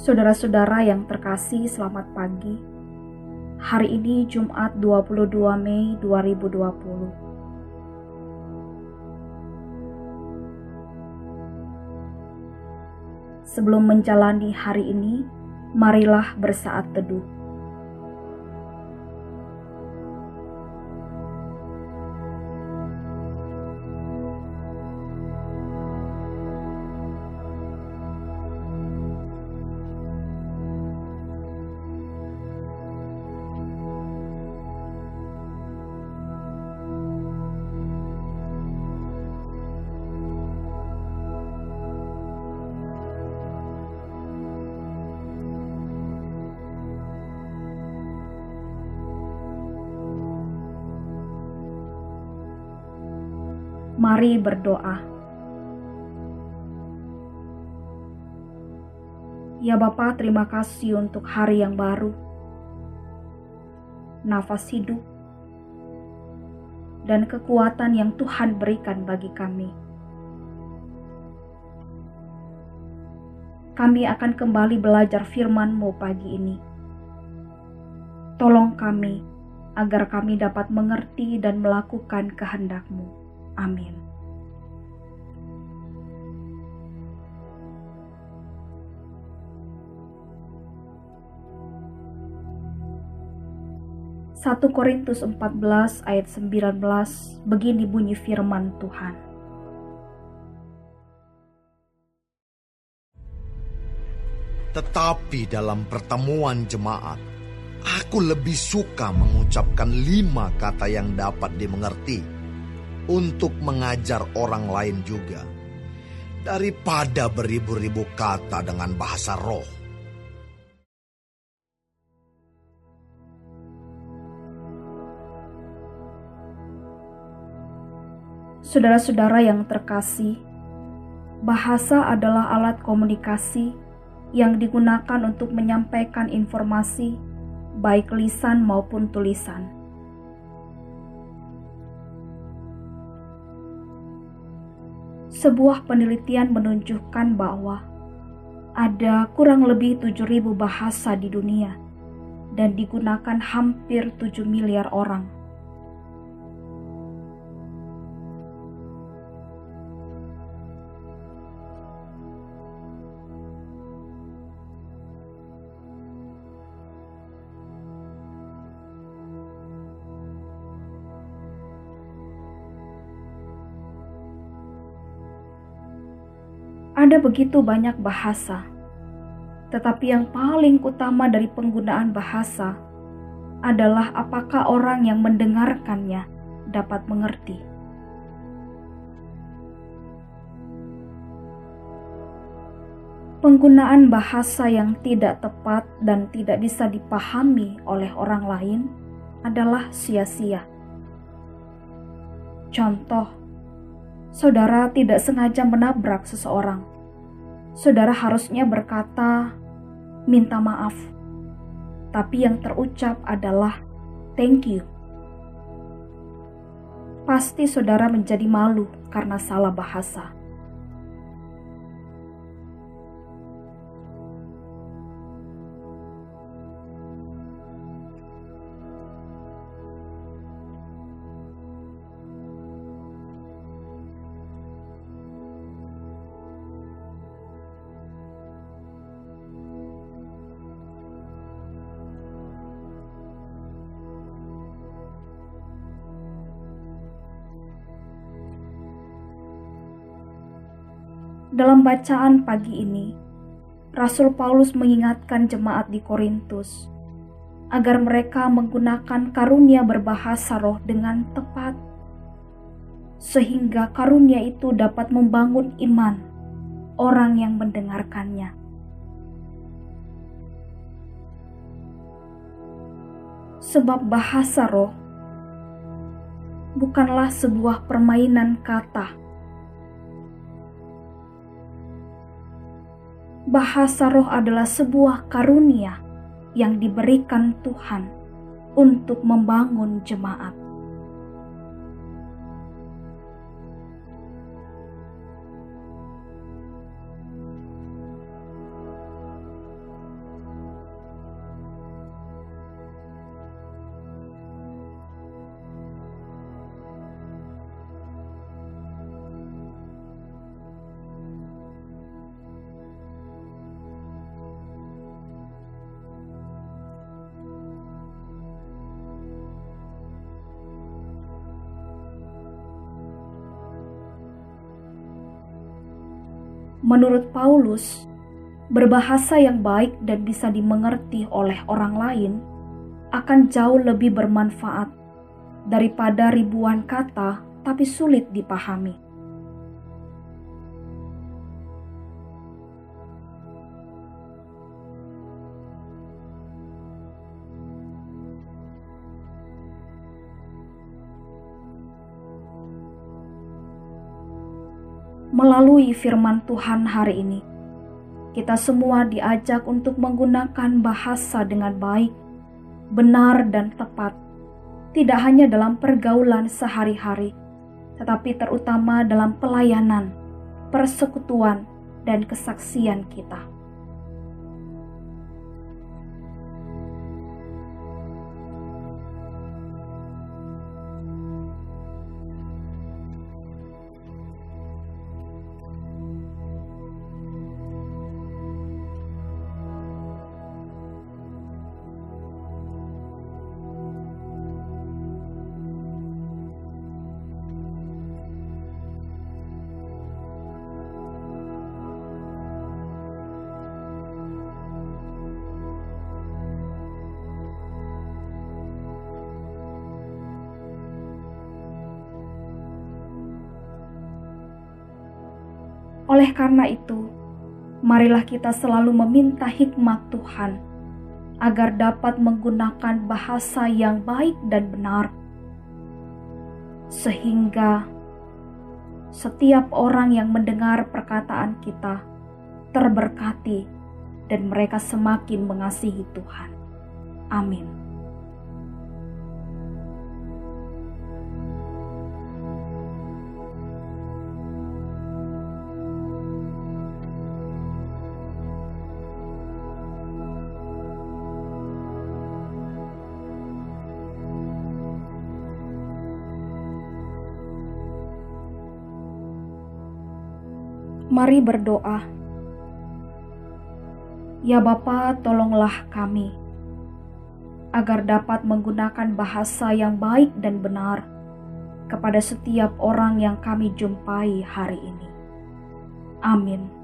Saudara-saudara yang terkasih, selamat pagi. Hari ini Jumat 22 Mei 2020. Sebelum menjalani hari ini, marilah bersaat teduh. Mari berdoa. Ya Bapa, terima kasih untuk hari yang baru. Nafas hidup dan kekuatan yang Tuhan berikan bagi kami. Kami akan kembali belajar firman-Mu pagi ini. Tolong kami agar kami dapat mengerti dan melakukan kehendak-Mu. Amin. Satu Korintus 14 ayat 19 begini bunyi firman Tuhan. Tetapi dalam pertemuan jemaat, aku lebih suka mengucapkan lima kata yang dapat dimengerti untuk mengajar orang lain juga, daripada beribu-ribu kata dengan bahasa roh. Saudara-saudara yang terkasih, bahasa adalah alat komunikasi yang digunakan untuk menyampaikan informasi, baik lisan maupun tulisan. Sebuah penelitian menunjukkan bahwa ada kurang lebih 7.000 bahasa di dunia dan digunakan hampir 7 miliar orang. Ada begitu banyak bahasa, tetapi yang paling utama dari penggunaan bahasa adalah apakah orang yang mendengarkannya dapat mengerti. Penggunaan bahasa yang tidak tepat dan tidak bisa dipahami oleh orang lain adalah sia-sia. Contoh, saudara tidak sengaja menabrak seseorang saudara harusnya berkata, "Minta maaf," tapi yang terucap adalah "thank you". Pasti saudara menjadi malu karena salah bahasa. Dalam bacaan pagi ini, Rasul Paulus mengingatkan jemaat di Korintus agar mereka menggunakan karunia berbahasa roh dengan tepat, sehingga karunia itu dapat membangun iman orang yang mendengarkannya. Sebab bahasa roh bukanlah sebuah permainan kata bahasa roh adalah sebuah karunia yang diberikan Tuhan untuk membangun jemaat. Menurut Paulus, berbahasa yang baik dan bisa dimengerti oleh orang lain akan jauh lebih bermanfaat daripada ribuan kata tapi sulit dipahami. Melalui firman Tuhan hari ini. Kita semua diajak untuk menggunakan bahasa dengan baik, benar, dan tepat, tidak hanya dalam pergaulan sehari-hari, tetapi terutama dalam pelayanan, persekutuan, dan kesaksian kita. Oleh karena itu, marilah kita selalu meminta hikmat Tuhan agar dapat menggunakan bahasa yang baik dan benar, sehingga setiap orang yang mendengar perkataan kita terberkati dan mereka semakin mengasihi Tuhan. Amin. Mari berdoa. Ya Bapa, tolonglah kami agar dapat menggunakan bahasa yang baik dan benar kepada setiap orang yang kami jumpai hari ini. Amin.